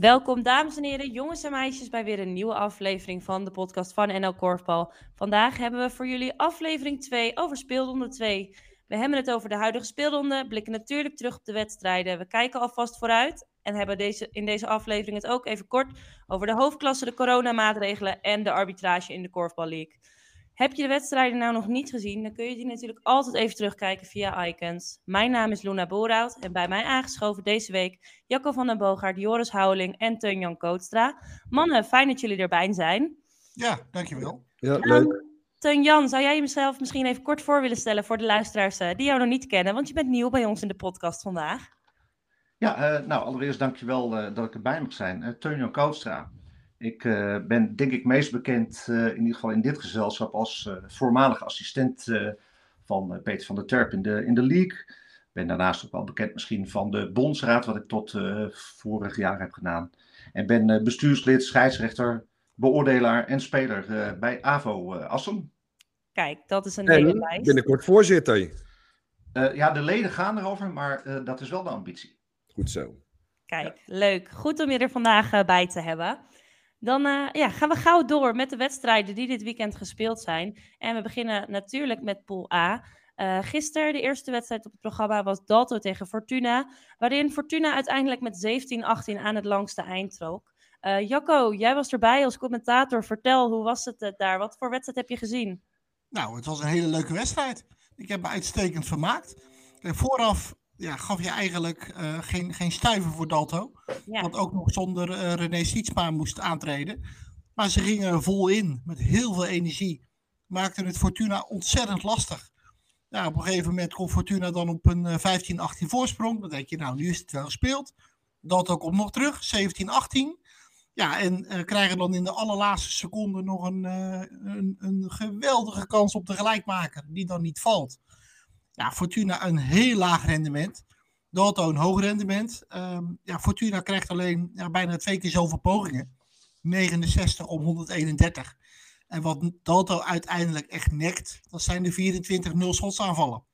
Welkom dames en heren, jongens en meisjes bij weer een nieuwe aflevering van de podcast van NL Korfbal. Vandaag hebben we voor jullie aflevering 2 over speelronde 2. We hebben het over de huidige speelronde, blikken natuurlijk terug op de wedstrijden. We kijken alvast vooruit en hebben deze, in deze aflevering het ook even kort over de hoofdklasse, de coronamaatregelen en de arbitrage in de Korfbal League. Heb je de wedstrijden nou nog niet gezien, dan kun je die natuurlijk altijd even terugkijken via Icons. Mijn naam is Luna Boerhout en bij mij aangeschoven deze week Jacco van den Boogaard, Joris Houweling en Teun-Jan Kootstra. Mannen, fijn dat jullie erbij zijn. Ja, dankjewel. Ja, ehm, leuk. Teun-Jan, zou jij jezelf misschien even kort voor willen stellen voor de luisteraars uh, die jou nog niet kennen? Want je bent nieuw bij ons in de podcast vandaag. Ja, uh, nou allereerst dankjewel uh, dat ik erbij mag zijn. Teun-Jan Kootstra. Ik uh, ben denk ik meest bekend, uh, in ieder geval in dit gezelschap, als uh, voormalig assistent van Peter van der Terp in de, in de league. Ik ben daarnaast ook wel bekend misschien van de bondsraad, wat ik tot vorig jaar heb gedaan. En ben bestuurslid, scheidsrechter, beoordelaar en speler bij AVO Assen. Kijk, dat is een hele lijst. binnenkort voorzitter. ja, de leden gaan erover, maar dat is wel de ambitie. Goed zo. Kijk, ja. leuk. Goed om je er vandaag bij te hebben. Dan uh, ja, gaan we gauw door met de wedstrijden die dit weekend gespeeld zijn. En we beginnen natuurlijk met Pool A. Uh, gisteren, de eerste wedstrijd op het programma was Dalto tegen Fortuna. Waarin Fortuna uiteindelijk met 17-18 aan het langste eind trok. Uh, Jacco, jij was erbij als commentator. Vertel, hoe was het daar? Wat voor wedstrijd heb je gezien? Nou, het was een hele leuke wedstrijd. Ik heb me uitstekend vermaakt. Vooraf ja, gaf je eigenlijk uh, geen, geen stuiver voor Dalto. Ja. Want ook nog zonder uh, René Sietsma moest aantreden. Maar ze gingen vol in, met heel veel energie. Maakten het Fortuna ontzettend lastig. Ja, op een gegeven moment komt Fortuna dan op een uh, 15-18 voorsprong. Dan denk je, nou, nu is het wel gespeeld. Dalto komt nog terug, 17-18. Ja, en krijgen dan in de allerlaatste seconde nog een, een, een geweldige kans op de gelijkmaker, die dan niet valt. Ja, Fortuna een heel laag rendement. Dalto een hoog rendement. Um, ja, Fortuna krijgt alleen ja, bijna twee keer zoveel pogingen. 69 om 131. En wat Dalto uiteindelijk echt nekt, dat zijn de 24 0 schotsaanvallen.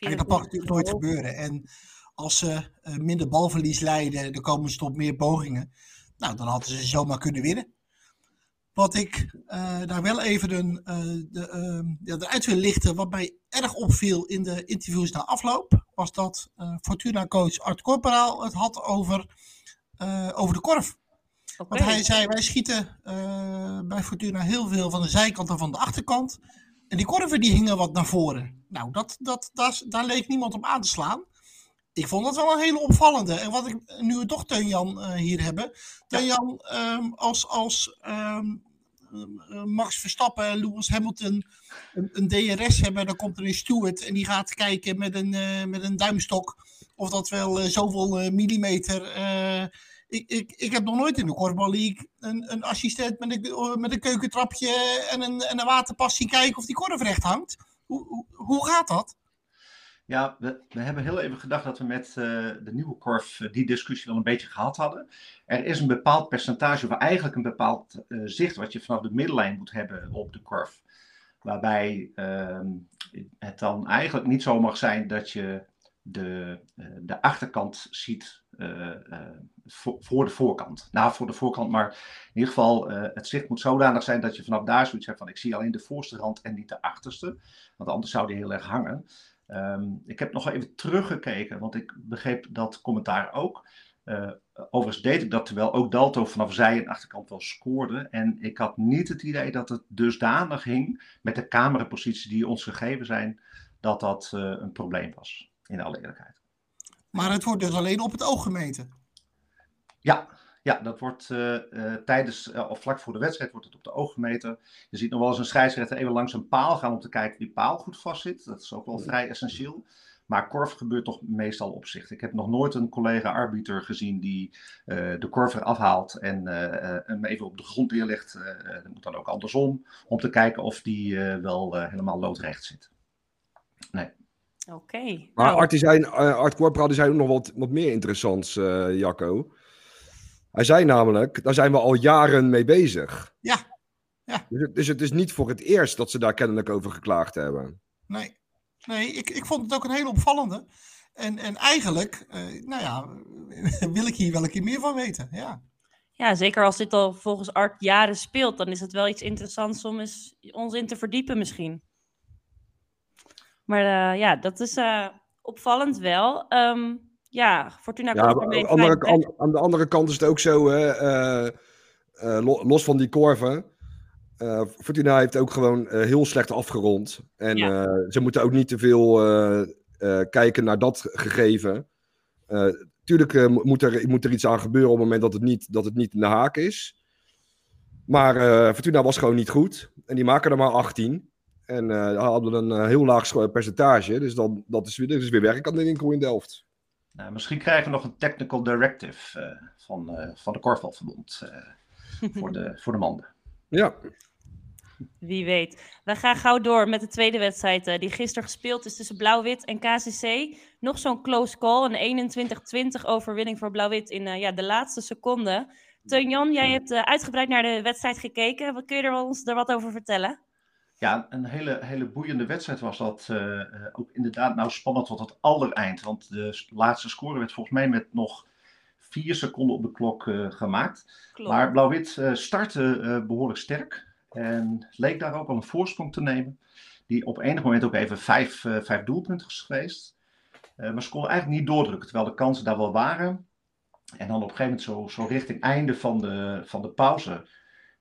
En dat mag natuurlijk nooit gebeuren. En als ze uh, minder balverlies leiden, dan komen ze tot meer pogingen. Nou, dan hadden ze zomaar kunnen winnen. Wat ik uh, daar wel even een, uh, de, uh, ja, eruit wil lichten, wat mij erg opviel in de interviews na afloop, was dat Fortuna-coach Art Corporaal het had over, over de korf. Okay. Want hij zei, wij schieten bij Fortuna heel veel van de zijkant en van de achterkant. En die korven die hingen wat naar voren. Nou, dat, dat, daar, daar leek niemand op aan te slaan. Ik vond dat wel een hele opvallende. En wat ik nu we toch Teun-Jan uh, hier hebben. Teun-Jan, um, als, als um, uh, Max Verstappen en Lewis Hamilton een, een, DRS hebben, dan komt er een steward en die gaat kijken met een, uh, met een duimstok of dat wel zoveel millimeter. Ik, ik, ik heb nog nooit in de Korfbal League een, een assistent met een, met een keukentrapje en een, en een waterpas zien kijken of die korf recht hangt. Hoe, hoe, hoe gaat dat? Ja, we, hebben heel even gedacht dat we met uh, de nieuwe korf uh, die discussie wel een beetje gehad hadden. Er is een bepaald percentage, of eigenlijk een bepaald uh, zicht wat je vanaf de middellijn moet hebben op de korf. Waarbij ehm, het dan eigenlijk niet zo mag zijn dat je de, de achterkant ziet voor, voor, de voorkant. Nou, voor de voorkant, maar in ieder geval het zicht moet zodanig zijn dat je vanaf daar zoiets hebt van ik zie alleen de voorste rand en niet de achterste. Want anders zou die heel erg hangen. Um, ik heb nog even teruggekeken, want ik begreep dat commentaar ook. Uh, overigens deed ik dat terwijl ook Dalto vanaf zij en achterkant wel scoorde. En ik had niet het idee dat het dusdanig ging met de cameraposities die ons gegeven zijn, dat dat uh, een probleem was, in alle eerlijkheid. Maar het wordt dus alleen op het oog gemeten? Ja, ja, dat wordt uh, uh, tijdens uh, of vlak voor de wedstrijd wordt het op de oog gemeten. Je ziet nog wel eens een scheidsrechter even langs een paal gaan om te kijken of die paal goed vastzit. Dat is ook wel vrij essentieel. Maar korf gebeurt toch meestal op zich. Ik heb nog nooit een collega-arbiter gezien die de korf eraf haalt en hem even op de grond neerlegt. dat moet dan ook andersom, om te kijken of die wel helemaal loodrecht zit. Nee. Oké. Okay. Maar nou. Art, zei ook nog wat, wat meer interessants, Jacco. Hij zei namelijk, daar zijn we al jaren mee bezig. Ja. ja. Dus, het, dus het is niet voor het eerst dat ze daar kennelijk over geklaagd hebben. Nee, nee ik, ik vond het ook een hele opvallende. En, en eigenlijk, nou ja, wil ik hier wel een keer meer van weten. Ja. Ja, zeker als dit al volgens Art jaren speelt, dan is het wel iets interessants om eens ons in te verdiepen misschien. Maar uh, ja, dat is uh, opvallend wel. Um, ja, Fortuna ja, aan, andere, aan, aan, de andere kant is het ook zo, uh, los van die korven. Fortuna heeft ook gewoon heel slecht afgerond. En ja. ze moeten ook niet te veel kijken naar dat gegeven. Tuurlijk moet, er, moet er iets aan gebeuren op het moment dat het niet, dat het niet in de haak is. Maar Fortuna was gewoon niet goed. En die maken er maar 18. En hadden een heel laag percentage. Dus dan, dat is, weer, dat is weer werk aan de winkel in Delft. Nou, misschien krijgen we nog een technical directive van, van de Korfbalverbond voor, de, voor de manden. Ja. Wie weet. We gaan gauw door met de tweede wedstrijd uh, die gisteren gespeeld is tussen Blauw-Wit en KCC. Nog zo'n close call, een 21-20 overwinning voor Blauw-Wit in uh, ja, de laatste seconde. Teun-Jan, jij hebt uh, uitgebreid naar de wedstrijd gekeken. Wat kun je er ons er wat over vertellen? Ja, een hele, hele boeiende wedstrijd was dat. ook inderdaad nou spannend tot het allereind. Want de laatste score werd volgens mij met nog vier seconden op de klok gemaakt. Klopt. Maar Blauw-Wit startte behoorlijk sterk. En leek daar ook al een voorsprong te nemen. Die op enig moment ook even vijf, uh, vijf doelpunten is geweest. Uh, maar ze konden eigenlijk niet doordrukken, terwijl de kansen daar wel waren. En dan op een gegeven moment, zo, zo richting einde van de, van de pauze,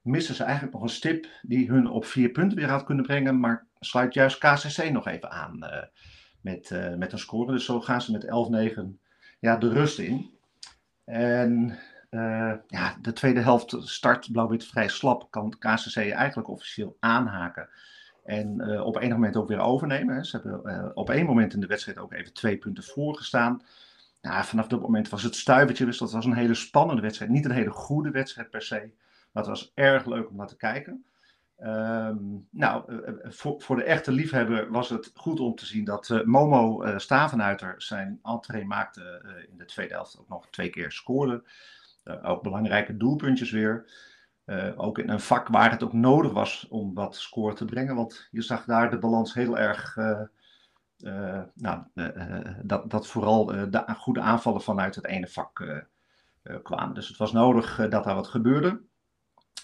missen ze eigenlijk nog een stip die hun op vier punten weer had kunnen brengen. Maar sluit juist KCC nog even aan uh, met, met een score. Dus zo gaan ze met 11-9 ja, de rust in. En uh, ja, de tweede helft start Blauw-Wit vrij slap. Kan KCC eigenlijk officieel aanhaken. En op enig moment ook weer overnemen. Ze hebben op één moment in de wedstrijd ook even twee punten voorgestaan. Nou, vanaf dat moment was het stuivertje. Dus dat was een hele spannende wedstrijd. Niet een hele goede wedstrijd per se. Het was erg leuk om naar te kijken. Um, nou, voor, voor, de echte liefhebber was het goed om te zien dat Momo Stavenuiter zijn entree maakte in de tweede helft. Ook nog twee keer scoorde. Uh, ook belangrijke doelpuntjes weer. Uh, ook in een vak waar het ook nodig was om wat score te brengen. Want je zag daar de balans heel erg. Uh, nou, dat, dat vooral de goede aanvallen vanuit het ene vak kwamen. Dus het was nodig dat daar wat gebeurde.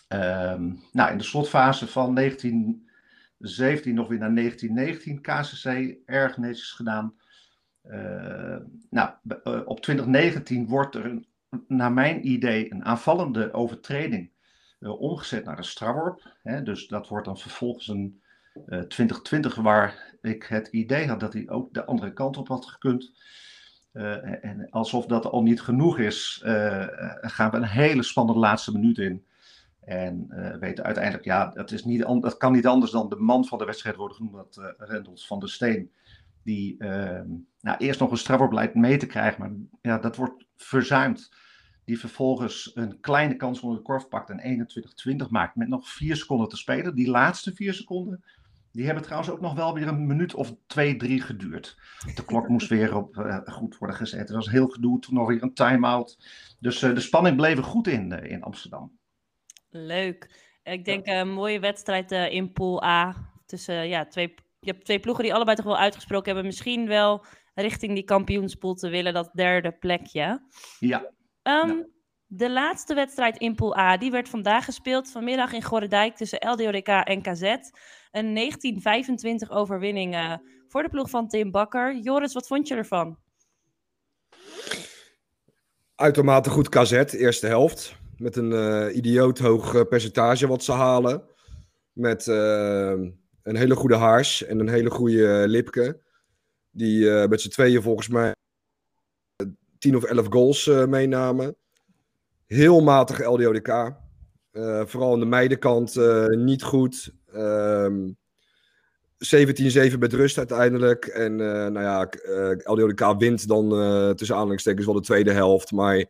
Um, nou, in de slotfase van 1917 nog weer naar 1919 KCC erg netjes gedaan. nou, op 2019 wordt er naar mijn idee een aanvallende overtreding uh, omgezet naar een strafworp. Dus dat wordt dan vervolgens een uh, eh, 2020 waar ik het idee had dat hij ook de andere kant op had gekund. En alsof dat al niet genoeg is, gaan we een hele spannende laatste minuut in. En weten uiteindelijk, ja, dat, is niet, dat kan niet anders dan de man van de wedstrijd worden genoemd, dat Rendels van der Steen. Die ehm, nou, eerst nog een strafworp mee te krijgen, maar ja, dat wordt verzuimd. Die vervolgens een kleine kans onder de korf pakt en 21-20 maakt met nog vier seconden te spelen. Die laatste vier seconden, die hebben trouwens ook nog wel weer een minuut of twee, drie geduurd. De klok moest weer op uh, goed worden gezet. Er was heel gedoe, toen nog weer een time-out. Dus uh, de spanning bleef er goed in, uh, in Amsterdam. Leuk. Ik denk een mooie wedstrijd in Pool A. Tussen ja, twee, je hebt twee ploegen die allebei toch wel uitgesproken hebben. Misschien wel richting die kampioenspool te willen, dat derde plekje. Ja. Um, De laatste wedstrijd in Pool A, die werd vandaag gespeeld, vanmiddag in Gorredijk tussen LDODK en KZ. Een 1925 overwinning uh, voor de ploeg van Tim Bakker. Joris, wat vond je ervan? Uitermate goed KZ, eerste helft. Met een uh, idioot hoog uh, percentage wat ze halen. Met een hele goede Haars en een hele goede Lipke. Die met z'n tweeën volgens mij 10 of 11 goals uh, meenamen. Heel matig LDODK. Uh, eh, vooral aan de meidenkant uh, niet goed. Um, ehm, 17-7 met rust uiteindelijk. En nou ja, LDODK wint dan tussen aanhalingstekens wel de tweede helft. Maar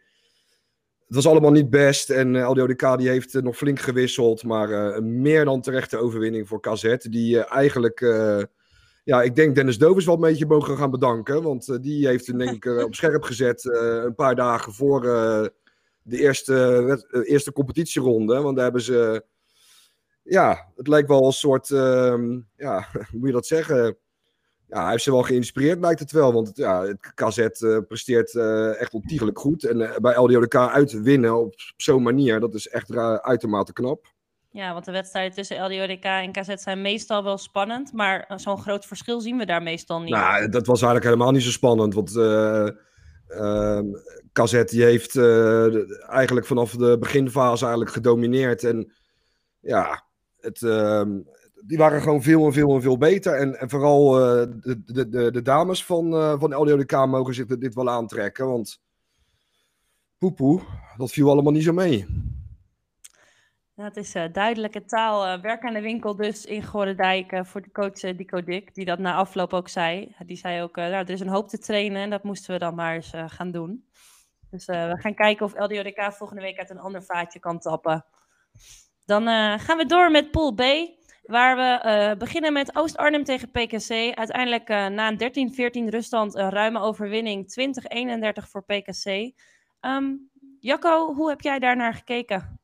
het was allemaal niet best. En LDODK die heeft nog flink gewisseld. Maar een meer dan terechte overwinning voor KZ. Die eigenlijk ja, ik denk Dennis Dovers wel een beetje mogen gaan bedanken. Want uh, die heeft hem denk ik uh, op scherp gezet uh, een paar dagen voor de eerste, eerste competitieronde. Want daar hebben ze, ja, het lijkt wel een soort, ehm, ja, hoe moet je dat zeggen? Ja, hij heeft ze wel geïnspireerd, lijkt het wel. Want ja, het KZ presteert echt ontiegelijk goed. En bij LDODK uit winnen op, op zo'n manier, dat is echt uitermate knap. Ja, want de wedstrijden tussen LDODK en KZ zijn meestal wel spannend. Maar zo'n groot verschil zien we daar meestal niet. Nou, dat was eigenlijk helemaal niet zo spannend. Want uh, KZ die heeft uh, eigenlijk vanaf de beginfase eigenlijk gedomineerd. En ja, het, uh, die waren gewoon veel en veel en veel beter. En, vooral uh, de, de, de, dames van, van LDODK mogen zich dit wel aantrekken. Want poepoe, dat viel allemaal niet zo mee. Het is uh, duidelijke taal. Uh, werk aan de winkel dus in Gorendijk uh, voor de coach uh, Dico Dik, die dat na afloop ook zei. Die zei ook, nou, er is een hoop te trainen en dat moesten we dan maar eens gaan doen. Dus we gaan kijken of LDODK volgende week uit een ander vaatje kan tappen. Dan gaan we door met Pool B, waar we beginnen met Oost-Arnhem tegen PKC. Uiteindelijk na een 13-14 ruststand een ruime overwinning, 20-31 voor PKC. Um, Jacco, hoe heb jij daarnaar gekeken?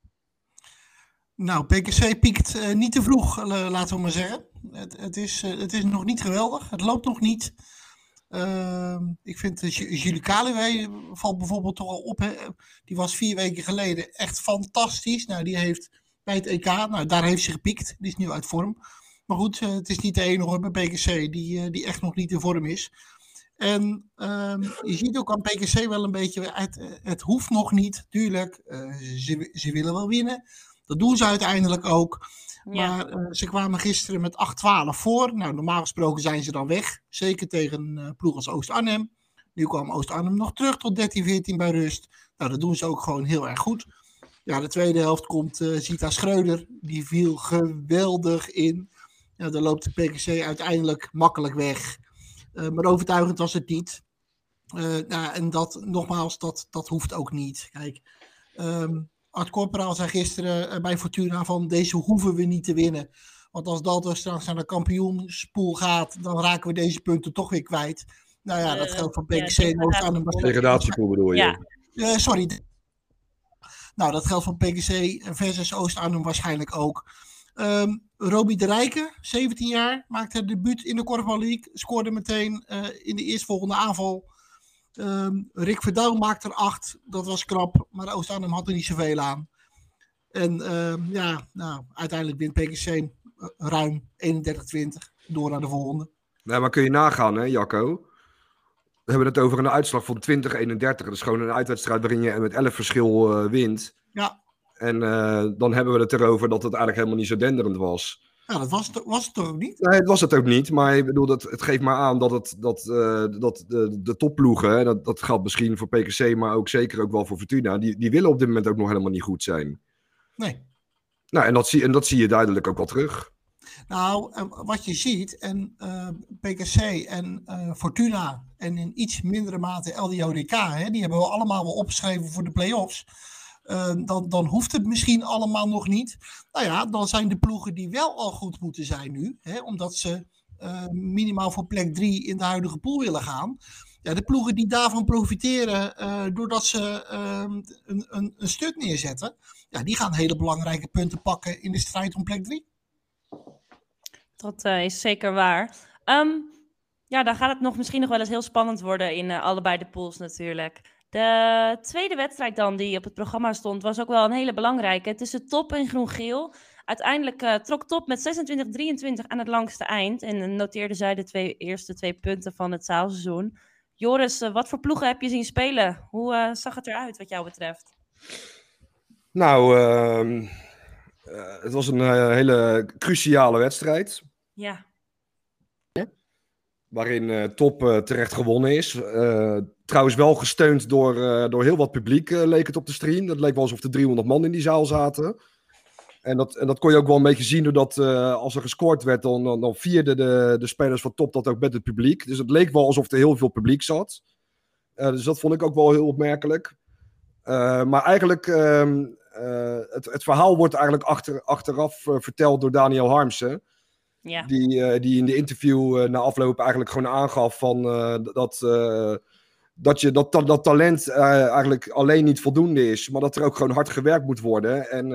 Nou, PKC piekt uh, niet te vroeg, laten we maar zeggen. Het, het, is, het is nog niet geweldig. Het loopt nog niet. Ehm, ik vind Julie Kaluwe valt bijvoorbeeld toch al op. Hè? Die was vier weken geleden echt fantastisch. Nou, die heeft bij het EK, nou, daar heeft ze gepiekt. Die is nu uit vorm. Maar goed, het is niet de enige bij PKC die, die echt nog niet in vorm is. En um, je ziet ook aan PKC wel een beetje, het, het hoeft nog niet, tuurlijk. ze, ze willen wel winnen. Dat doen ze uiteindelijk ook. Maar uh, ze kwamen gisteren met 8-12 voor. Nou, normaal gesproken zijn ze dan weg. Zeker tegen uh, ploeg als Oost-Arnhem. Nu kwam Oost-Arnhem nog terug tot 13-14 bij rust. Nou, dat doen ze ook gewoon heel erg goed. Ja, de tweede helft komt uh, Zita Schreuder. Die viel geweldig in. Ja, dan loopt de PKC uiteindelijk makkelijk weg. maar overtuigend was het niet. nou, en dat, nogmaals, dat, dat hoeft ook niet. Kijk, um, Art Corporaal zei gisteren eh, bij Fortuna van deze hoeven we niet te winnen. Want als Dalto straks naar de kampioenspool gaat, dan raken we deze punten toch weer kwijt. Nou ja, dat eh, geldt voor PKC Oost-Arnhem. Degradatiepool bedoel je? Ja. sorry. Nou, dat geldt voor PKC versus Oost-Arnhem waarschijnlijk ook. Um, Roby de Rijken, 17 jaar, maakte het debuut in de Korfbal League. Scoorde meteen uh, in de eerstvolgende aanval Um, Rick Verdouw maakte er acht. Dat was krap. Maar Oost-Arnhem had er niet zoveel aan. En uh, ja, nou, uiteindelijk wint PKC uh, ruim 31-20 door naar de volgende. Nee, maar kun je nagaan, hè, Jacco? We hebben het over een uitslag van 20-31. Dat is gewoon een uitwedstrijd waarin je met 11 verschil uh, wint. Ja. En uh, dan hebben we het erover dat het eigenlijk helemaal niet zo denderend was. Ja, dat was, was het toch ook niet? Nee, het was het ook niet. Maar ik bedoel, dat, het geeft maar aan dat, het, dat, uh, dat de, de topploegen, dat, dat geldt misschien voor PKC, maar ook zeker ook wel voor Fortuna, die, die willen op dit moment ook nog helemaal niet goed zijn. Nee. Nou, en dat zie, en dat zie je duidelijk ook wel terug. Nou, wat je ziet, en uh, PKC en uh, Fortuna en in iets mindere mate LDODK, hè, die hebben we allemaal wel opgeschreven voor de play-offs. Ehm, dan, dan hoeft het misschien allemaal nog niet. Nou ja, dan zijn de ploegen die wel al goed moeten zijn nu, hè, omdat ze minimaal voor plek 3 in de huidige pool willen gaan. Ja, de ploegen die daarvan profiteren doordat ze uh, een, een, een stuk neerzetten, ja, die gaan hele belangrijke punten pakken in de strijd om plek 3. Dat uh, is zeker waar. Um, ja, dan gaat het nog misschien nog wel eens heel spannend worden in allebei de pools natuurlijk. De tweede wedstrijd dan die op het programma stond, was ook wel een hele belangrijke. Tussen Top en Groen-Geel. Uiteindelijk uh, trok Top met 26-23 aan het langste eind. En noteerde zij de twee, eerste twee punten van het zaalseizoen. Joris, wat voor ploegen heb je zien spelen? Hoe zag het eruit wat jou betreft? Nou, ehm, het was een hele cruciale wedstrijd. Ja. Waarin Top terecht gewonnen is. Trouwens wel gesteund door, door heel wat publiek, leek het op de stream. Dat leek wel alsof er 300 man in die zaal zaten. En dat, en dat kon je ook wel een beetje zien, doordat uh, als er gescoord werd, dan, dan, dan vierden de, de spelers van top dat ook met het publiek. Dus het leek wel alsof er heel veel publiek zat. dus dat vond ik ook wel heel opmerkelijk. maar eigenlijk, uh, het, het verhaal wordt eigenlijk achter, achteraf verteld door Daniel Harmsen. Ja. Die, die in de interview na afloop eigenlijk gewoon aangaf van, dat dat, je, dat, dat, dat talent eigenlijk alleen niet voldoende is, maar dat er ook gewoon hard gewerkt moet worden. En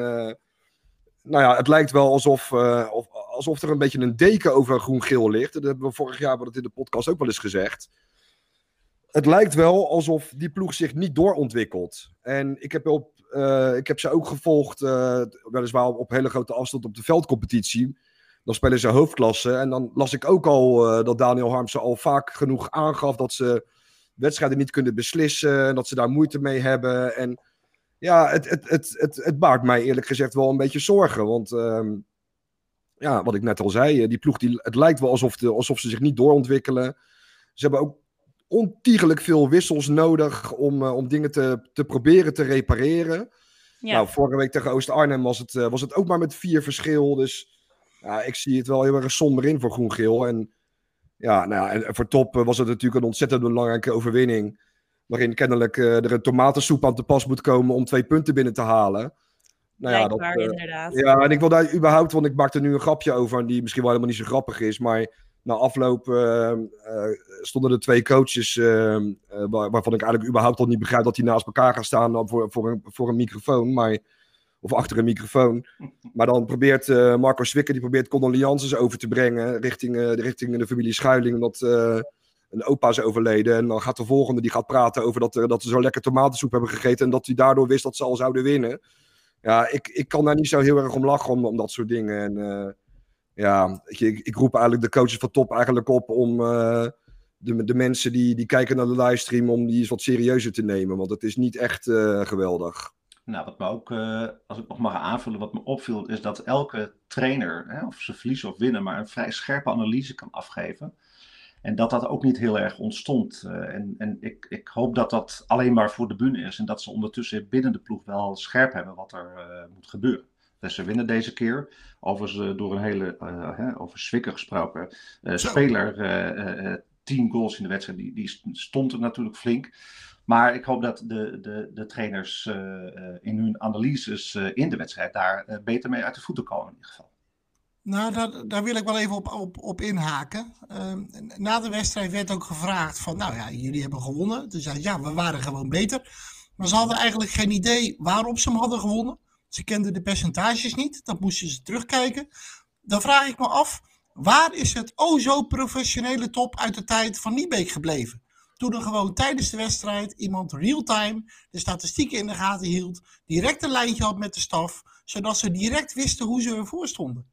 nou ja, het lijkt wel alsof, of, alsof er een beetje een deken over groen-geel ligt. Dat hebben we vorig jaar we in de podcast ook wel eens gezegd. Het lijkt wel alsof die ploeg zich niet doorontwikkelt. En ik heb, op, ik heb ze ook gevolgd, weliswaar op hele grote afstand op de veldcompetitie. Dan spelen ze hoofdklasse. En dan las ik ook al dat Daniel Harmsen al vaak genoeg aangaf dat ze wedstrijden niet kunnen beslissen. En dat ze daar moeite mee hebben. En ja, het, het, het, het, het baart mij eerlijk gezegd wel een beetje zorgen. Want ehm, ja, wat ik net al zei, eh, die ploeg, die, het lijkt wel alsof, alsof ze zich niet doorontwikkelen. Ze hebben ook ontiegelijk veel wissels nodig om, uh, om dingen te, te proberen te repareren. Ja. Nou, vorige week tegen Oost-Arnhem was het, uh, was het ook maar met vier verschil. Dus ja, ik zie het wel heel erg somber in voor Groen-Geel. En ja, nou ja, en voor Top was het natuurlijk een ontzettend belangrijke overwinning. Waarin kennelijk uh, er een tomatensoep aan te pas moet komen om twee punten binnen te halen. Nou ja, dat, inderdaad. Ja, en ik wil daar überhaupt, want ik maak er nu een grapje over, die misschien wel helemaal niet zo grappig is. Maar na afloop uh, stonden er twee coaches, waar, waarvan ik eigenlijk überhaupt al niet begrijp dat die naast elkaar gaan staan voor, voor, een, voor een microfoon. Maar of achter een microfoon. Maar dan probeert uh, Marco Zwicker, die probeert condolences over te brengen richting, richting de familie Schuiling, omdat een opa is overleden. En dan gaat de volgende, die gaat praten over dat, dat ze zo lekker tomatensoep hebben gegeten en dat hij daardoor wist dat ze al zouden winnen. Ja, ik, ik kan daar niet zo heel erg om lachen, om, om dat soort dingen. En ja, ik, ik, roep eigenlijk de coaches van top eigenlijk op om de, de mensen die, die kijken naar de livestream, om die eens wat serieuzer te nemen. Want het is niet echt geweldig. Nou, wat me ook, uh, als ik nog mag aanvullen, wat me opviel, is dat elke trainer, hè, of ze verliezen of winnen, maar een vrij scherpe analyse kan afgeven. En dat dat ook niet heel erg ontstond. En en ik, ik hoop dat dat alleen maar voor de bühne is. En dat ze ondertussen binnen de ploeg wel scherp hebben wat er moet gebeuren. Dus ze winnen deze keer. Overigens door een hele, hè, over Zwikker gesproken, speler, tien goals in de wedstrijd. Die, die stond er natuurlijk flink. Maar ik hoop dat de, de, de trainers uh, in hun analyses uh, in de wedstrijd daar uh, beter mee uit de voeten komen in ieder geval. Nou, daar, daar wil ik wel even op, op, op inhaken. Ehm, na de wedstrijd werd ook gevraagd van, nou ja, jullie hebben gewonnen. Dus ja, we waren gewoon beter. Maar ze hadden eigenlijk geen idee waarom ze hem hadden gewonnen. Ze kenden de percentages niet, dat moesten ze terugkijken. Dan vraag ik me af, waar is het o zo professionele top uit de tijd van Niebeek gebleven? Toen er gewoon tijdens de wedstrijd iemand real-time de statistieken in de gaten hield, direct een lijntje had met de staf, zodat ze direct wisten hoe ze ervoor stonden.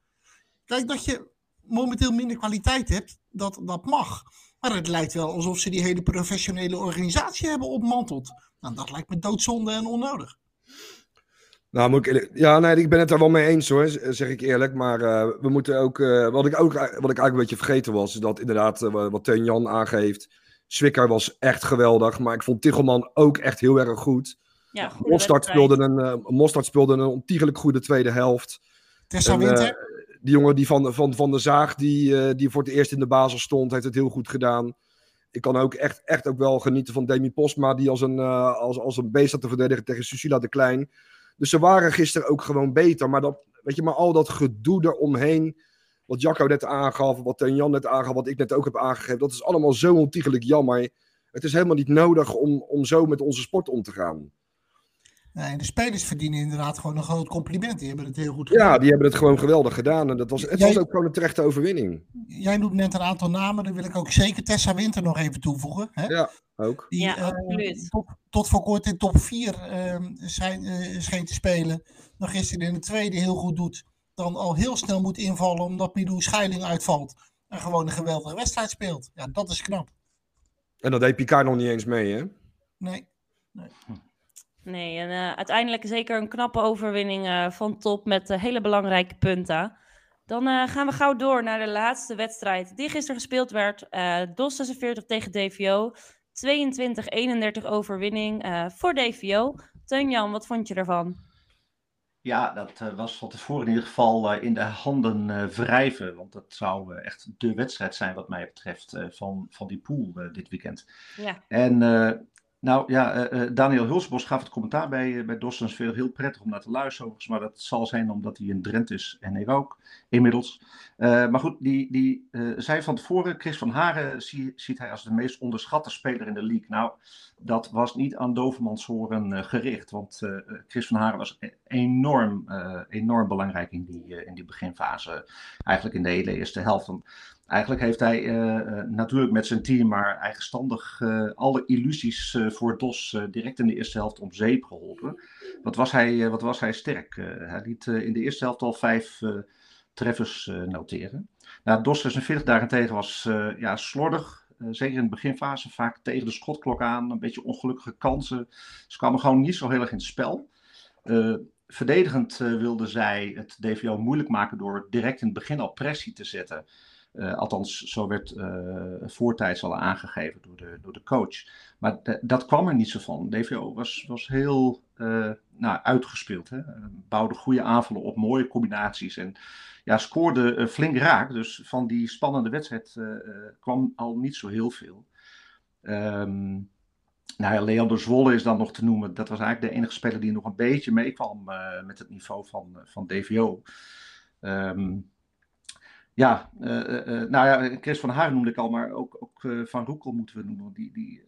Kijk, dat je momenteel minder kwaliteit hebt, dat, dat mag. Maar het lijkt wel alsof ze die hele professionele organisatie hebben opmanteld. Nou, dat lijkt me doodzonde en onnodig. Nou, moet ik ja, nee, ik ben het er wel mee eens hoor, zeg ik eerlijk. Maar uh, we moeten ook, uh, wat ik ook, wat ik eigenlijk een beetje vergeten was, is dat inderdaad, uh, wat Teun Jan aangeeft, Zwicker was echt geweldig, maar ik vond Tichelman ook echt heel erg goed. Ja, Mostard, speelde een, uh, Mostard speelde een ontiegelijk goede tweede helft. Tessa en, Winter? Uh, die jongen die van, van, van de Zaag, die, uh, die voor het eerst in de basis stond, heeft het heel goed gedaan. Ik kan ook echt, echt ook wel genieten van Demi Postma, die als een, als, als een beest had te verdedigen tegen Susila de Klein. Dus ze waren gisteren ook gewoon beter. Maar, dat, weet je, maar al dat gedoe eromheen wat Jacco net aangaf, wat Jan net aangaf, wat ik net ook heb aangegeven. Dat is allemaal zo ontiegelijk jammer. Het is helemaal niet nodig om, om zo met onze sport om te gaan. Nee, de spelers verdienen inderdaad gewoon een groot compliment. Die hebben het heel goed gedaan. Ja, die hebben het gewoon geweldig gedaan. En dat was, het was ook gewoon een terechte overwinning. Jij noemt net een aantal namen. Dan wil ik ook zeker Tessa Winter nog even toevoegen. Hè? Ja, ook. Die, ja, absoluut. tot, tot, voor kort in top 4 uh, zijn, uh, scheen te spelen. Nog gisteren in de tweede heel goed doet dan al heel snel moet invallen omdat Milou Scheiling uitvalt. En gewoon een geweldige wedstrijd speelt. Ja, dat is knap. En dat deed Picard nog niet eens mee, hè? Nee. Nee, nee en uh, uiteindelijk zeker een knappe overwinning uh, van top met uh, hele belangrijke punten. Dan gaan we gauw door naar de laatste wedstrijd die gisteren gespeeld werd. DOS 46 tegen DVO. 22-31 overwinning voor DVO. Teun Jan, wat vond je ervan? Ja, dat uh, was van tevoren in ieder geval uh, in de handen wrijven. Want dat zou echt de wedstrijd zijn wat mij betreft van, van die pool dit weekend. Ja. En nou ja, Daniel Hulsbos gaf het commentaar bij, bij Dostens veel heel prettig om naar te luisteren. Maar dat zal zijn omdat hij in Drenthe is en ik ook inmiddels. maar goed, die, die zei van tevoren, Chris van Haren zie, ziet hij als de meest onderschatte speler in de league. Nou, dat was niet aan Dovermans horen gericht. Want Chris van Haren was enorm, enorm belangrijk in die, in die beginfase. Eigenlijk in de hele eerste helft. Eigenlijk heeft hij natuurlijk met zijn team, maar eigenstandig alle illusies voor DOS direct in de eerste helft om zeep geholpen. Wat was hij, wat was hij sterk? hij liet in de eerste helft al vijf treffers noteren. Nou, DOS 46 daarentegen was ja, slordig, eh, zeker in de beginfase, vaak tegen de schotklok aan. Een beetje ongelukkige kansen. Ze kwamen gewoon niet zo heel erg in het spel. Verdedigend uh, wilden zij het DVO moeilijk maken door direct in het begin al pressie te zetten. Uh, althans, zo werd voortijds al aangegeven door de, door de coach. Maar dat kwam er niet zo van. DVO was, was heel nou, uitgespeeld. Hè? Bouwde goede aanvallen op, mooie combinaties. En ja, scoorde flink raak. Dus van die spannende wedstrijd kwam al niet zo heel veel. Um, nou ja, Leander Zwolle is dan nog te noemen. Dat was eigenlijk de enige speler die nog een beetje meekwam uh, met het niveau van, van DVO. Ehm, ja, nou ja, Chris van Haar noemde ik al, maar ook, ook Van Roekel moeten we noemen. Die, die,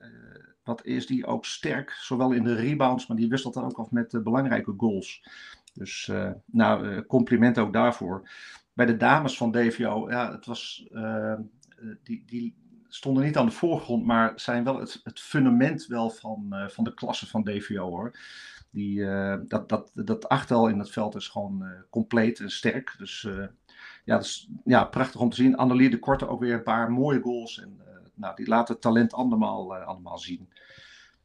wat is die ook sterk, zowel in de rebounds, maar die wisselt dan ook af met belangrijke goals. Dus nou, uh, compliment ook daarvoor. Bij de dames van DVO, ja, het was, die, die stonden niet aan de voorgrond, maar zijn wel het, het fundament wel van, van de klasse van DVO hoor. Die, dat, dat, dat achtel in het veld is gewoon compleet en sterk. Dus ja, dat is ja, prachtig om te zien. Annelie de Korte ook weer een paar mooie goals. En nou, die laten het talent allemaal, allemaal zien.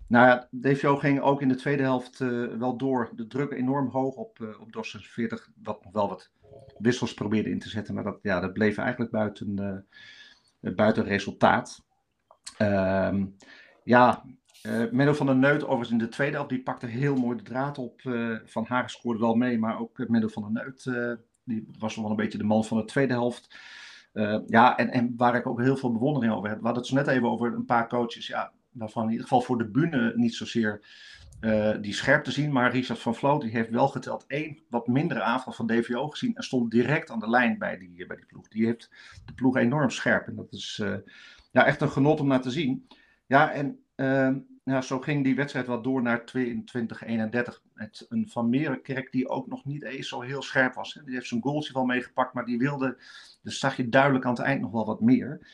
Nou ja, DVO ging ook in de tweede helft wel door. De druk enorm hoog op, uh, op DOS 46, wat nog wel wat wissels probeerde in te zetten. Maar dat, ja, dat bleef eigenlijk buiten, buiten resultaat. Um, ja, Menno van der Neut overigens in de tweede helft, die pakte heel mooi de draad op. van Hagen scoorde wel mee, maar ook Menno van der Neut, die was wel een beetje de man van de tweede helft. ja, en, en waar ik ook heel veel bewondering over heb. We hadden het zo net even over een paar coaches. Ja, waarvan in ieder geval voor de bühne niet zozeer uh, die scherp te zien. Maar Richard van Vloot die heeft wel geteld één wat mindere aanval van DVO gezien. En stond direct aan de lijn bij die, bij die ploeg. Die heeft de ploeg enorm scherp. En dat is uh, ja, echt een genot om naar te zien. Ja, en uh, ja, zo ging die wedstrijd wel door naar 22-31. Met een Van Merenkerk die ook nog niet eens zo heel scherp was. Hè. Die heeft zijn goaltje wel meegepakt, maar die wilde, dus zag je duidelijk aan het eind nog wel wat meer.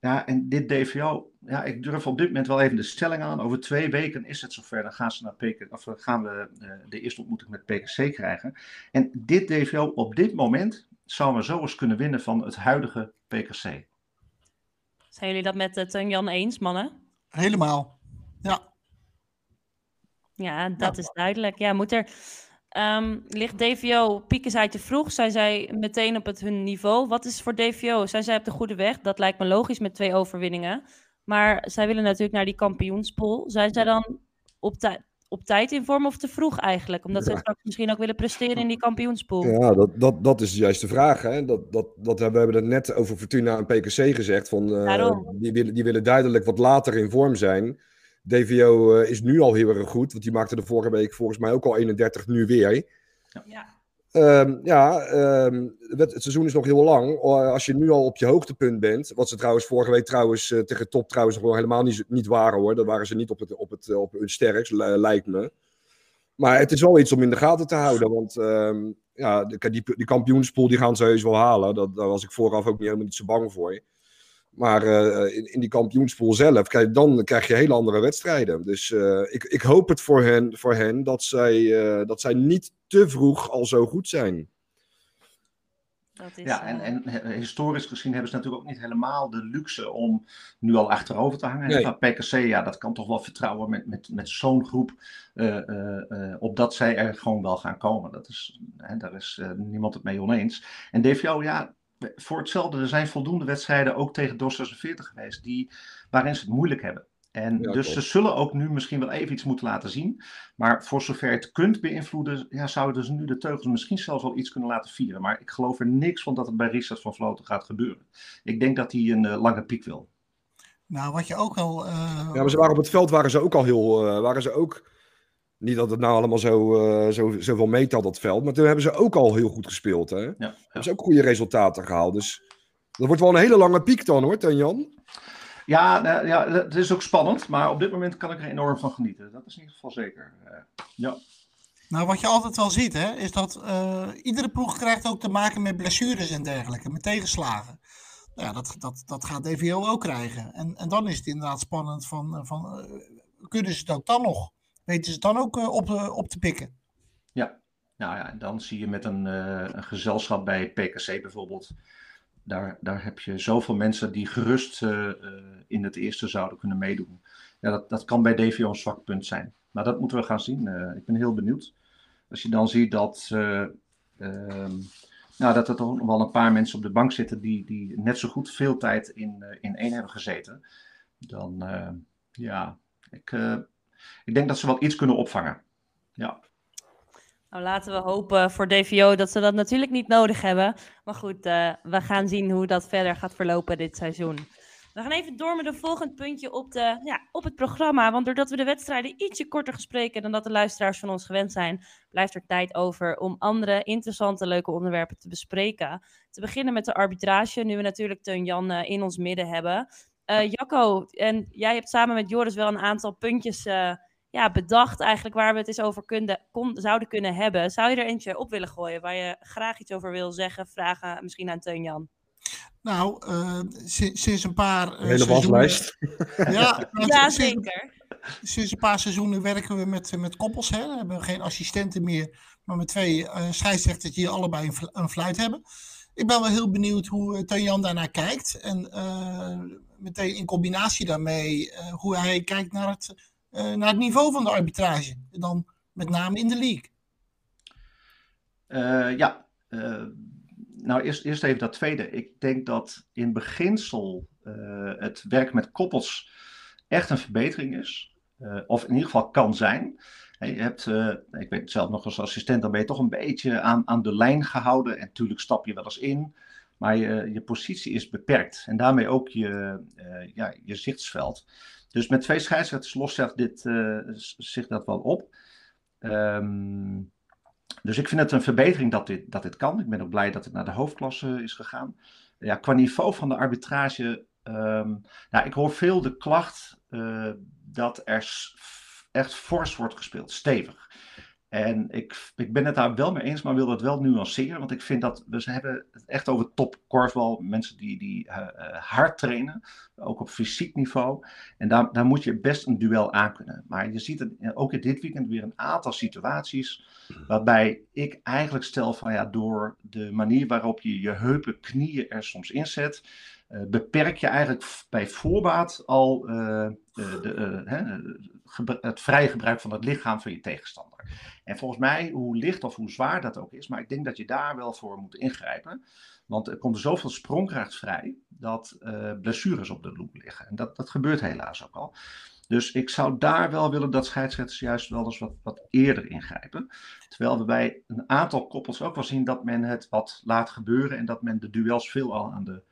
Ja, en dit DVO, ja, ik durf op dit moment wel even de stelling aan. Over twee weken is het zover. Dan gaan, ze naar PK, of gaan we uh, de eerste ontmoeting met PKC krijgen. En dit DVO op dit moment zou maar zo eens kunnen winnen van het huidige PKC. Zijn jullie dat met uh, Jan eens, mannen? Helemaal, ja. Ja, dat ja. is duidelijk. Ja, moet er Um, ligt DVO, pieken zij te vroeg? Zijn zij meteen op het hun niveau? Wat is voor DVO? Zijn zij op de goede weg? Dat lijkt me logisch met twee overwinningen. Maar zij willen natuurlijk naar die kampioenspool. Zijn zij dan op, op tijd in vorm of te vroeg eigenlijk? Omdat ja. zij straks misschien ook willen presteren in die kampioenspool. Ja, dat, dat, dat is juist de vraag. Hè? Dat, dat, dat, we hebben het net over Fortuna en PKC gezegd. Van, uh, die, willen, die willen duidelijk wat later in vorm zijn. DVO uh, is nu al heel erg goed, want die maakte de vorige week volgens mij ook al 31, nu weer. Ja. Um, ja, um, het, het, seizoen is nog heel lang. Als je nu al op je hoogtepunt bent, wat ze trouwens vorige week trouwens uh, tegen top trouwens nog wel helemaal niet, niet waren hoor. Dan waren ze niet op, het, op, het, op hun sterkst, lijkt me. Maar het is wel iets om in de gaten te houden, want um, ja, die, die, die kampioenspool die gaan ze heus wel halen. Dat, daar was ik vooraf ook niet helemaal niet zo bang voor. Maar uh, in, in, die kampioenspool zelf, kijk, dan krijg je hele andere wedstrijden. Dus uh, ik, ik hoop het voor hen, voor hen dat, zij, uh, dat zij niet te vroeg al zo goed zijn. Is, ja, en, en historisch gezien hebben ze natuurlijk ook niet helemaal de luxe om nu al achterover te hangen. Nee. PKC, ja, dat kan toch wel vertrouwen met, met, met zo'n groep, op dat zij er gewoon wel gaan komen. Dat is, hè, daar is niemand het mee oneens. En DVO, ja, voor hetzelfde, er zijn voldoende wedstrijden ook tegen DOS 46 geweest, die, waarin ze het moeilijk hebben. En dus ze zullen ook nu misschien wel even iets moeten laten zien. Maar voor zover het kunt beïnvloeden, ja, zouden ze nu de teugels misschien zelfs wel iets kunnen laten vieren. Maar ik geloof er niks van dat het bij Richard van Vloten gaat gebeuren. Ik denk dat hij een uh, lange piek wil. Nou, wat je ook al. Uh... Ja, maar ze waren op het veld waren ze ook al heel. Uh, waren ze ook niet dat het nou allemaal zo, uh, zo, zoveel meetelt, dat veld. Maar toen hebben ze ook al heel goed gespeeld. Hè? Ja, ja. Hebben ze ook goede resultaten gehaald. Dus dat wordt wel een hele lange piek dan hoor, ten Jan. Ja, nou, ja, het is ook spannend. Maar op dit moment kan ik er enorm van genieten. Dat is in ieder geval zeker. Uh, ja. Nou, wat je altijd wel ziet, hè, is dat uh, iedere ploeg krijgt ook te maken met blessures en dergelijke, met tegenslagen. Nou ja, dat, dat, dat gaat DVO ook krijgen. En, en dan is het inderdaad spannend van, van uh, kunnen ze het ook dan nog? Weten ze dan ook uh, op, op te pikken? Ja, nou ja, dan zie je met een, een gezelschap bij PKC bijvoorbeeld. Daar, daar heb je zoveel mensen die gerust in het eerste zouden kunnen meedoen. Ja, dat, dat kan bij DVO een zwak punt zijn. Maar dat moeten we gaan zien. ik ben heel benieuwd. Als je dan ziet dat, uh, nou, dat er toch nog wel een paar mensen op de bank zitten die, die net zo goed veel tijd in, in één hebben gezeten, dan ja, ik, ik denk dat ze wel iets kunnen opvangen. Ja. Nou, laten we hopen voor DVO dat ze dat natuurlijk niet nodig hebben. Maar goed, we gaan zien hoe dat verder gaat verlopen dit seizoen. We gaan even door met een volgend puntje op, de, ja, op het programma. Want doordat we de wedstrijden ietsje korter gespreken dan dat de luisteraars van ons gewend zijn, blijft er tijd over om andere interessante, leuke onderwerpen te bespreken. Te beginnen met de arbitrage, nu we natuurlijk Teun Jan uh, in ons midden hebben. Uh, Jacco, en jij hebt samen met Joris wel een aantal puntjes uh, ja, bedacht eigenlijk waar we het eens over kunde, kon, zouden kunnen hebben. Zou je er eentje op willen gooien waar je graag iets over wil zeggen, vragen misschien aan Teun Jan? Nou, uh, sinds, sinds, een paar. Uh, Hele waslijst. Ja, nou, ja zeker. Sinds een paar seizoenen werken we met, met koppels. Hè. We hebben geen assistenten meer, maar met twee uh, scheidsrechters die allebei een, een, fluit hebben. Ik ben wel heel benieuwd hoe uh, Jan daarnaar kijkt. En meteen in combinatie daarmee hoe hij kijkt naar het, naar het niveau van de arbitrage. En dan met name in de league. ja, nou, eerst, eerst even dat tweede. Ik denk dat in beginsel het werk met koppels echt een verbetering is. Of in ieder geval kan zijn. Je hebt, uh, ik weet zelf nog als assistent, dan ben je toch een beetje aan, aan de lijn gehouden. En natuurlijk stap je wel eens in. Maar je, je positie is beperkt. En daarmee ook je, ja, je zichtsveld. Dus met twee scheidsrechters los zegt dit, zich dat wel op. Um, dus ik vind het een verbetering dat dit, dat dit kan. Ik ben ook blij dat het naar de hoofdklasse is gegaan. Ja, qua niveau van de arbitrage. Um, nou, ik hoor veel de klacht uh, dat er echt fors wordt gespeeld, stevig. En ik, ik ben het daar wel mee eens, maar wil dat wel nuanceren. Want ik vind dat we hebben het echt over top korfbal. Mensen die, die uh, hard trainen, ook op fysiek niveau. En daar, daar moet je best een duel aan kunnen. Maar je ziet het ook in dit weekend weer een aantal situaties. Waarbij ik eigenlijk stel van ja, door de manier waarop je je heupen, knieën er soms inzet. Uh, beperk je eigenlijk bij voorbaat al uh, de, de, het vrije gebruik van het lichaam van je tegenstander. En volgens mij, hoe licht of hoe zwaar dat ook is, maar ik denk dat je daar wel voor moet ingrijpen. Want er komt zoveel sprongkracht vrij dat uh, blessures op de loep liggen. En dat, dat gebeurt helaas ook al. Dus ik zou daar wel willen dat scheidsrechters juist wel eens wat, wat eerder ingrijpen. Terwijl we bij een aantal koppels ook wel zien dat men het wat laat gebeuren en dat men de duels veel al aan de,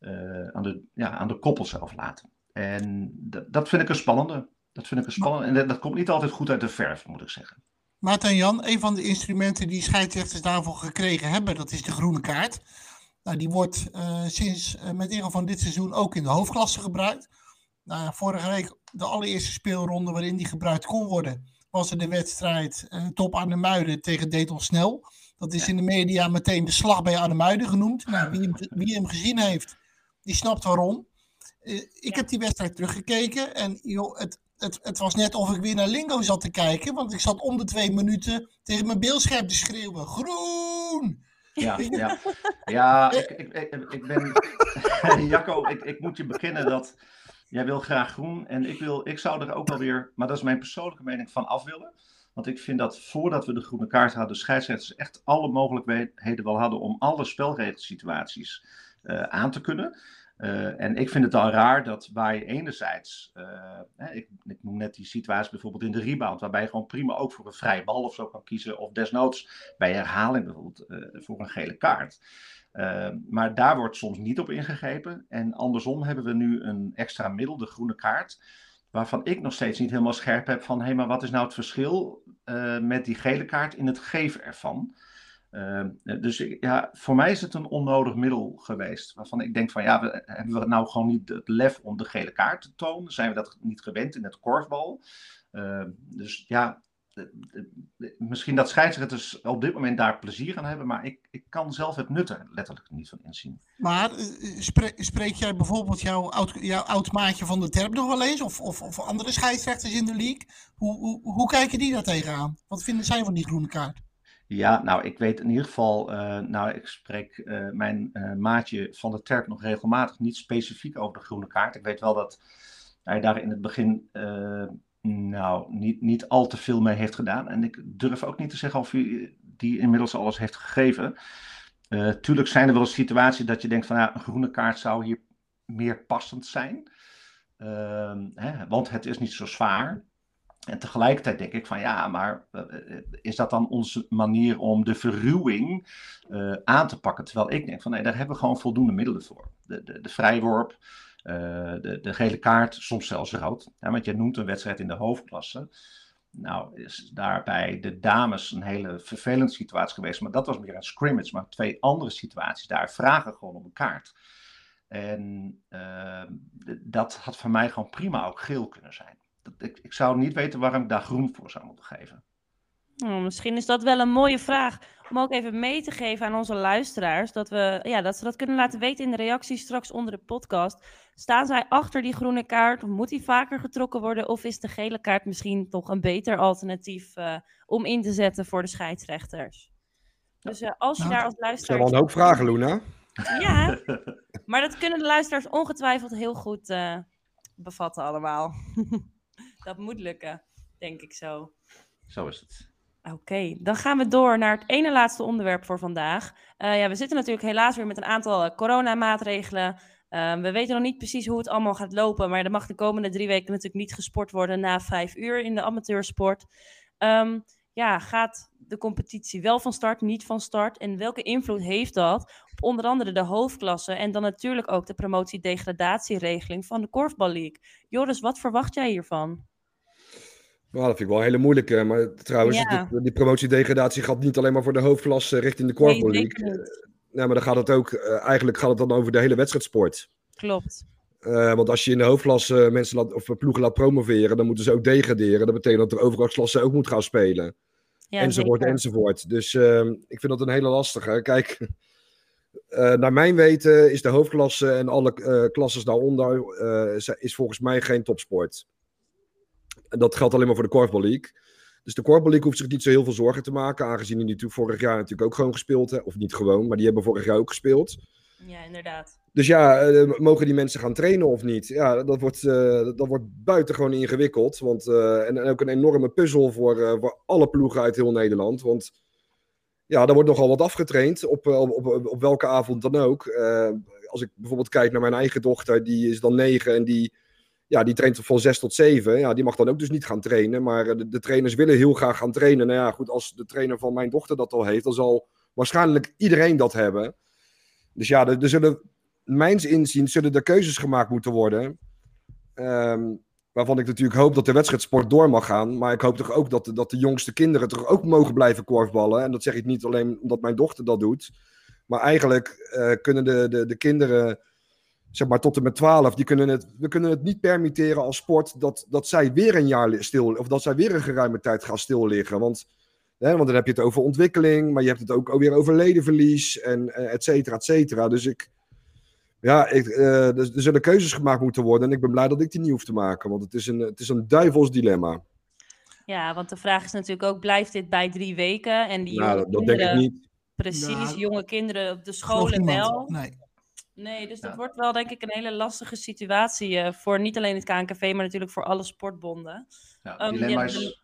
uh, aan de, ja, aan de koppel zelf laten. En dat vind ik een spannende. Dat vind ik een spannende. En dat, dat komt niet altijd goed uit de verf, moet ik zeggen. Maarten Jan, een van de instrumenten die scheidsrechters daarvoor gekregen hebben, dat is de groene kaart. Nou, die wordt uh, sinds uh, met ingang van dit seizoen ook in de hoofdklasse gebruikt. Nou, vorige week de allereerste speelronde waarin die gebruikt kon worden, was er de wedstrijd uh, Top aan de Muiden tegen Detel Snel. Dat is in de media meteen de slag bij Arnhemuiden genoemd. Nou, wie, hem, wie hem gezien heeft, die snapt waarom. Ik heb die wedstrijd teruggekeken en joh, het, het, het, was net of ik weer naar Lingo zat te kijken. Want ik zat om de twee minuten tegen mijn beeldscherm te schreeuwen. Groen! Ja, ja. ja ik, ik, ik, ik ben... Jacco, ik, ik moet je beginnen dat... Jij wil graag groen en ik, wil, ik zou er ook wel weer... Maar dat is mijn persoonlijke mening van af willen. Want ik vind dat voordat we de groene kaart hadden, scheidsrechters echt alle mogelijkheden wel hadden om alle spelregelsituaties uh, aan te kunnen. Uh, en ik vind het al raar dat je enerzijds, uh, ik, ik noem net die situatie bijvoorbeeld in de rebound, waarbij je gewoon prima ook voor een vrije bal of zo kan kiezen, of desnoods bij herhaling bijvoorbeeld uh, voor een gele kaart. maar daar wordt soms niet op ingegrepen. En andersom hebben we nu een extra middel, de groene kaart, waarvan ik nog steeds niet helemaal scherp heb van, hé, hey, maar wat is nou het verschil met die gele kaart in het geven ervan? Uh, dus ja, voor mij is het een onnodig middel geweest. Waarvan ik denk van ja, we, hebben we nou gewoon niet het lef om de gele kaart te tonen? Zijn we dat niet gewend in het korfbal? Uh, dus ja, misschien dat scheidsrechters op dit moment daar plezier aan hebben, maar ik, ik kan zelf het nut er letterlijk niet van inzien. Maar spreek, spreek jij bijvoorbeeld jouw oud, jouw oud maatje van de Terp nog wel eens? Of, of, of andere scheidsrechters in de league? Hoe, hoe, hoe kijken die daar tegenaan? Wat vinden zij van die groene kaart? Ja, nou, ik weet in ieder geval, uh, nou, ik spreek uh, mijn uh, maatje van de Terp nog regelmatig niet specifiek over de groene kaart. Ik weet wel dat hij daar in het begin nou, niet, niet al te veel mee heeft gedaan. En ik durf ook niet te zeggen of hij die inmiddels alles heeft gegeven. Tuurlijk zijn er wel situaties dat je denkt van ja, een groene kaart zou hier meer passend zijn. Uh, hè, want het is niet zo zwaar. En tegelijkertijd denk ik van ja, maar uh, is dat dan onze manier om de verruwing uh, aan te pakken? Terwijl ik denk van nee, daar hebben we gewoon voldoende middelen voor. De, de, de vrijworp, de, de gele kaart, soms zelfs rood. Ja, want je noemt een wedstrijd in de hoofdklasse. Nou, is daarbij de dames een hele vervelende situatie geweest. Maar dat was meer een scrimmage. Maar twee andere situaties daar vragen gewoon om een kaart. En dat had voor mij gewoon prima ook geel kunnen zijn. Ik, ik zou niet weten waarom ik daar groen voor zou moeten geven. Oh, misschien is dat wel een mooie vraag om ook even mee te geven aan onze luisteraars. Dat, we, ja, dat ze dat kunnen laten weten in de reacties straks onder de podcast. Staan zij achter die groene kaart? Of moet die vaker getrokken worden? Of is de gele kaart misschien toch een beter alternatief uh, om in te zetten voor de scheidsrechters? Dus uh, als je nou, daar als luisteraar... Er zijn wel een hoop vragen, Luna. Ja, maar dat kunnen de luisteraars ongetwijfeld heel goed uh, bevatten allemaal. dat moet lukken, denk ik zo. Zo is het. Oké, okay, dan gaan we door naar het ene laatste onderwerp voor vandaag. Uh, ja, we zitten natuurlijk helaas weer met een aantal uh, coronamaatregelen. Uh, we weten nog niet precies hoe het allemaal gaat lopen, maar er mag de komende drie weken natuurlijk niet gesport worden na vijf uur in de amateursport. Um, ja, gaat de competitie wel van start, niet van start? En welke invloed heeft dat op onder andere de hoofdklasse en dan natuurlijk ook de promotie-degradatieregeling van de Korfbal League? Joris, wat verwacht jij hiervan? Nou, dat vind ik wel een hele moeilijke. Maar trouwens, ja. die, die promotie-degradatie gaat niet alleen maar voor de hoofdklasse richting de Korfbal nee, League. Nee, maar dan gaat het ook, uh, eigenlijk gaat het dan over de hele wedstrijdsport. Klopt. Uh, want als je in de hoofdklasse mensen laat, of ploegen laat promoveren, dan moeten ze ook degraderen. Dat betekent dat de overgangsklasse ook moet gaan spelen. Ja, enzovoort, zeker. enzovoort. Dus uh, ik vind dat een hele lastige. Kijk, naar mijn weten is de hoofdklasse en alle klasses daaronder is volgens mij geen topsport. En dat geldt alleen maar voor de Korfbal League. Dus de Korfbal League hoeft zich niet zo heel veel zorgen te maken. Aangezien die natuurlijk vorig jaar natuurlijk ook gewoon gespeeld hebben. Of niet gewoon, maar die hebben vorig jaar ook gespeeld. Ja, inderdaad. Dus ja, uh, mogen die mensen gaan trainen of niet? Ja, dat wordt, uh, dat wordt buitengewoon ingewikkeld. Want, uh, en, en, ook een enorme puzzel voor, voor alle ploegen uit heel Nederland. Want ja, er wordt nogal wat afgetraind. Op, op, op, op welke avond dan ook. als ik bijvoorbeeld kijk naar mijn eigen dochter, die is dan negen en die ja, die traint van 6 tot 7. Ja, die mag dan ook dus niet gaan trainen. Maar de, de, trainers willen heel graag gaan trainen. Nou ja, goed, als de trainer van mijn dochter dat al heeft, dan zal waarschijnlijk iedereen dat hebben. Dus ja, er, zullen, mijns inzien, zullen er keuzes gemaakt moeten worden. Um, waarvan ik natuurlijk hoop dat de wedstrijdsport door mag gaan. Maar ik hoop toch ook dat, dat de jongste kinderen toch ook mogen blijven korfballen. En dat zeg ik niet alleen omdat mijn dochter dat doet. Maar eigenlijk uh, kunnen de, de, de kinderen zeg maar tot en met 12, die kunnen het, we kunnen het niet permitteren als sport dat, dat zij weer een jaar stil, of dat zij weer een geruime tijd gaan stil liggen. Want, hè, want dan heb je het over ontwikkeling, maar je hebt het ook weer over ledenverlies en et cetera, et cetera. Dus ik, ja, ik, uh, er, er zullen keuzes gemaakt moeten worden en ik ben blij dat ik die niet hoef te maken, want het is een, het is een duivels dilemma. Ja, want de vraag is natuurlijk ook, blijft dit bij drie weken? En die nou, dat denk ik niet. Precies, nou, jonge kinderen op de scholen wel. Nee. Nee, dus dat wordt wel denk ik een hele lastige situatie uh, voor niet alleen het KNKV, maar natuurlijk voor alle sportbonden. Ja, um, dilemma, is,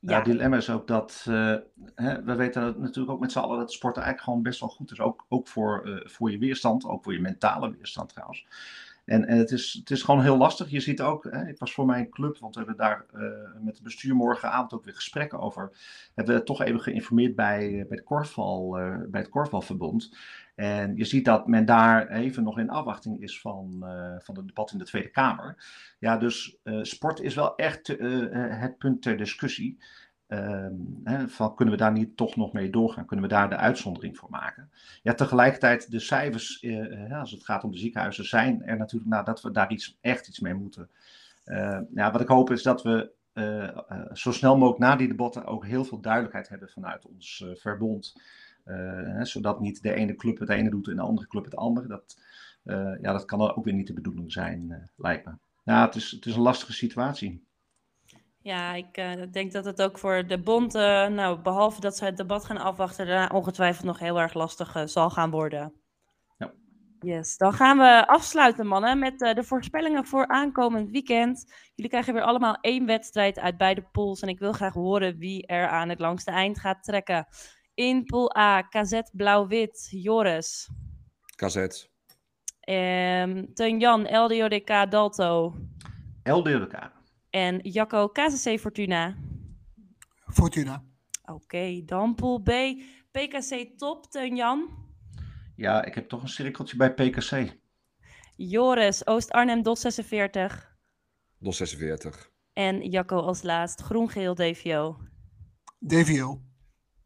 ja. ja, dilemma is ook dat, uh, hè, we weten natuurlijk ook met z'n allen dat sporten eigenlijk gewoon best wel goed is. Ook, ook voor, uh, voor je weerstand, ook voor je mentale weerstand trouwens. En, en het, is, het is gewoon heel lastig. Je ziet ook, hè, ik was voor mijn club, want we hebben daar uh, met het bestuur morgenavond ook weer gesprekken over. Hebben we toch even geïnformeerd bij, bij, de Korfbal, uh, bij het Korfbalverbond. En je ziet dat men daar even nog in afwachting is van, van het debat in de Tweede Kamer. Ja, dus sport is wel echt het punt ter discussie. Ehm, hè, van kunnen we daar niet toch nog mee doorgaan? Kunnen we daar de uitzondering voor maken? Ja, tegelijkertijd, de cijfers, uh, als het gaat om de ziekenhuizen, zijn er natuurlijk nou, dat we daar iets, echt iets mee moeten. Ja, wat ik hoop is dat we zo snel mogelijk na die debatten ook heel veel duidelijkheid hebben vanuit ons verbond. zodat niet de ene club het ene doet en de andere club het andere. Dat, ja, dat kan ook weer niet de bedoeling zijn, lijkt me. Het is, het is een lastige situatie. Ja, ik uh, denk dat het ook voor de bond, uh, nou, behalve dat ze het debat gaan afwachten, daarna ongetwijfeld nog heel erg lastig uh, zal gaan worden. Ja. Yes, dan gaan we afsluiten, mannen, met de voorspellingen voor aankomend weekend. Jullie krijgen weer allemaal één wedstrijd uit beide pools en ik wil graag horen wie er aan het langste eind gaat trekken. In pool A, KZ Blauw-Wit, Joris. KZ. Um, Teun Jan, LDODK Dalto. LDODK. En Jacco, KCC Fortuna. Fortuna. Oké, dan pool B. PKC Top, Teun Jan. Ja, ik heb toch een cirkeltje bij PKC. Joris, Oost-Arnhem, DOS 46. DOS 46. En Jacco als laatst, Groen-Geel DVO. DVO.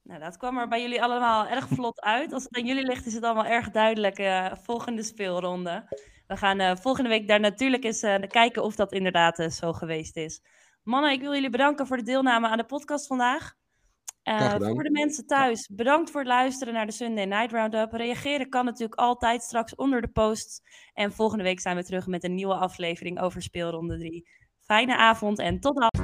Nou, dat kwam er bij jullie allemaal erg vlot uit. Als het aan jullie ligt, is het allemaal erg duidelijk. Uh, volgende speelronde. We gaan uh, volgende week daar natuurlijk eens uh, kijken of dat inderdaad zo geweest is. Mannen, ik wil jullie bedanken voor de deelname aan de podcast vandaag. voor de mensen thuis, bedankt voor het luisteren naar de Sunday Night Roundup. Reageren kan natuurlijk altijd straks onder de posts. En volgende week zijn we terug met een nieuwe aflevering over speelronde 3. Fijne avond en tot dan.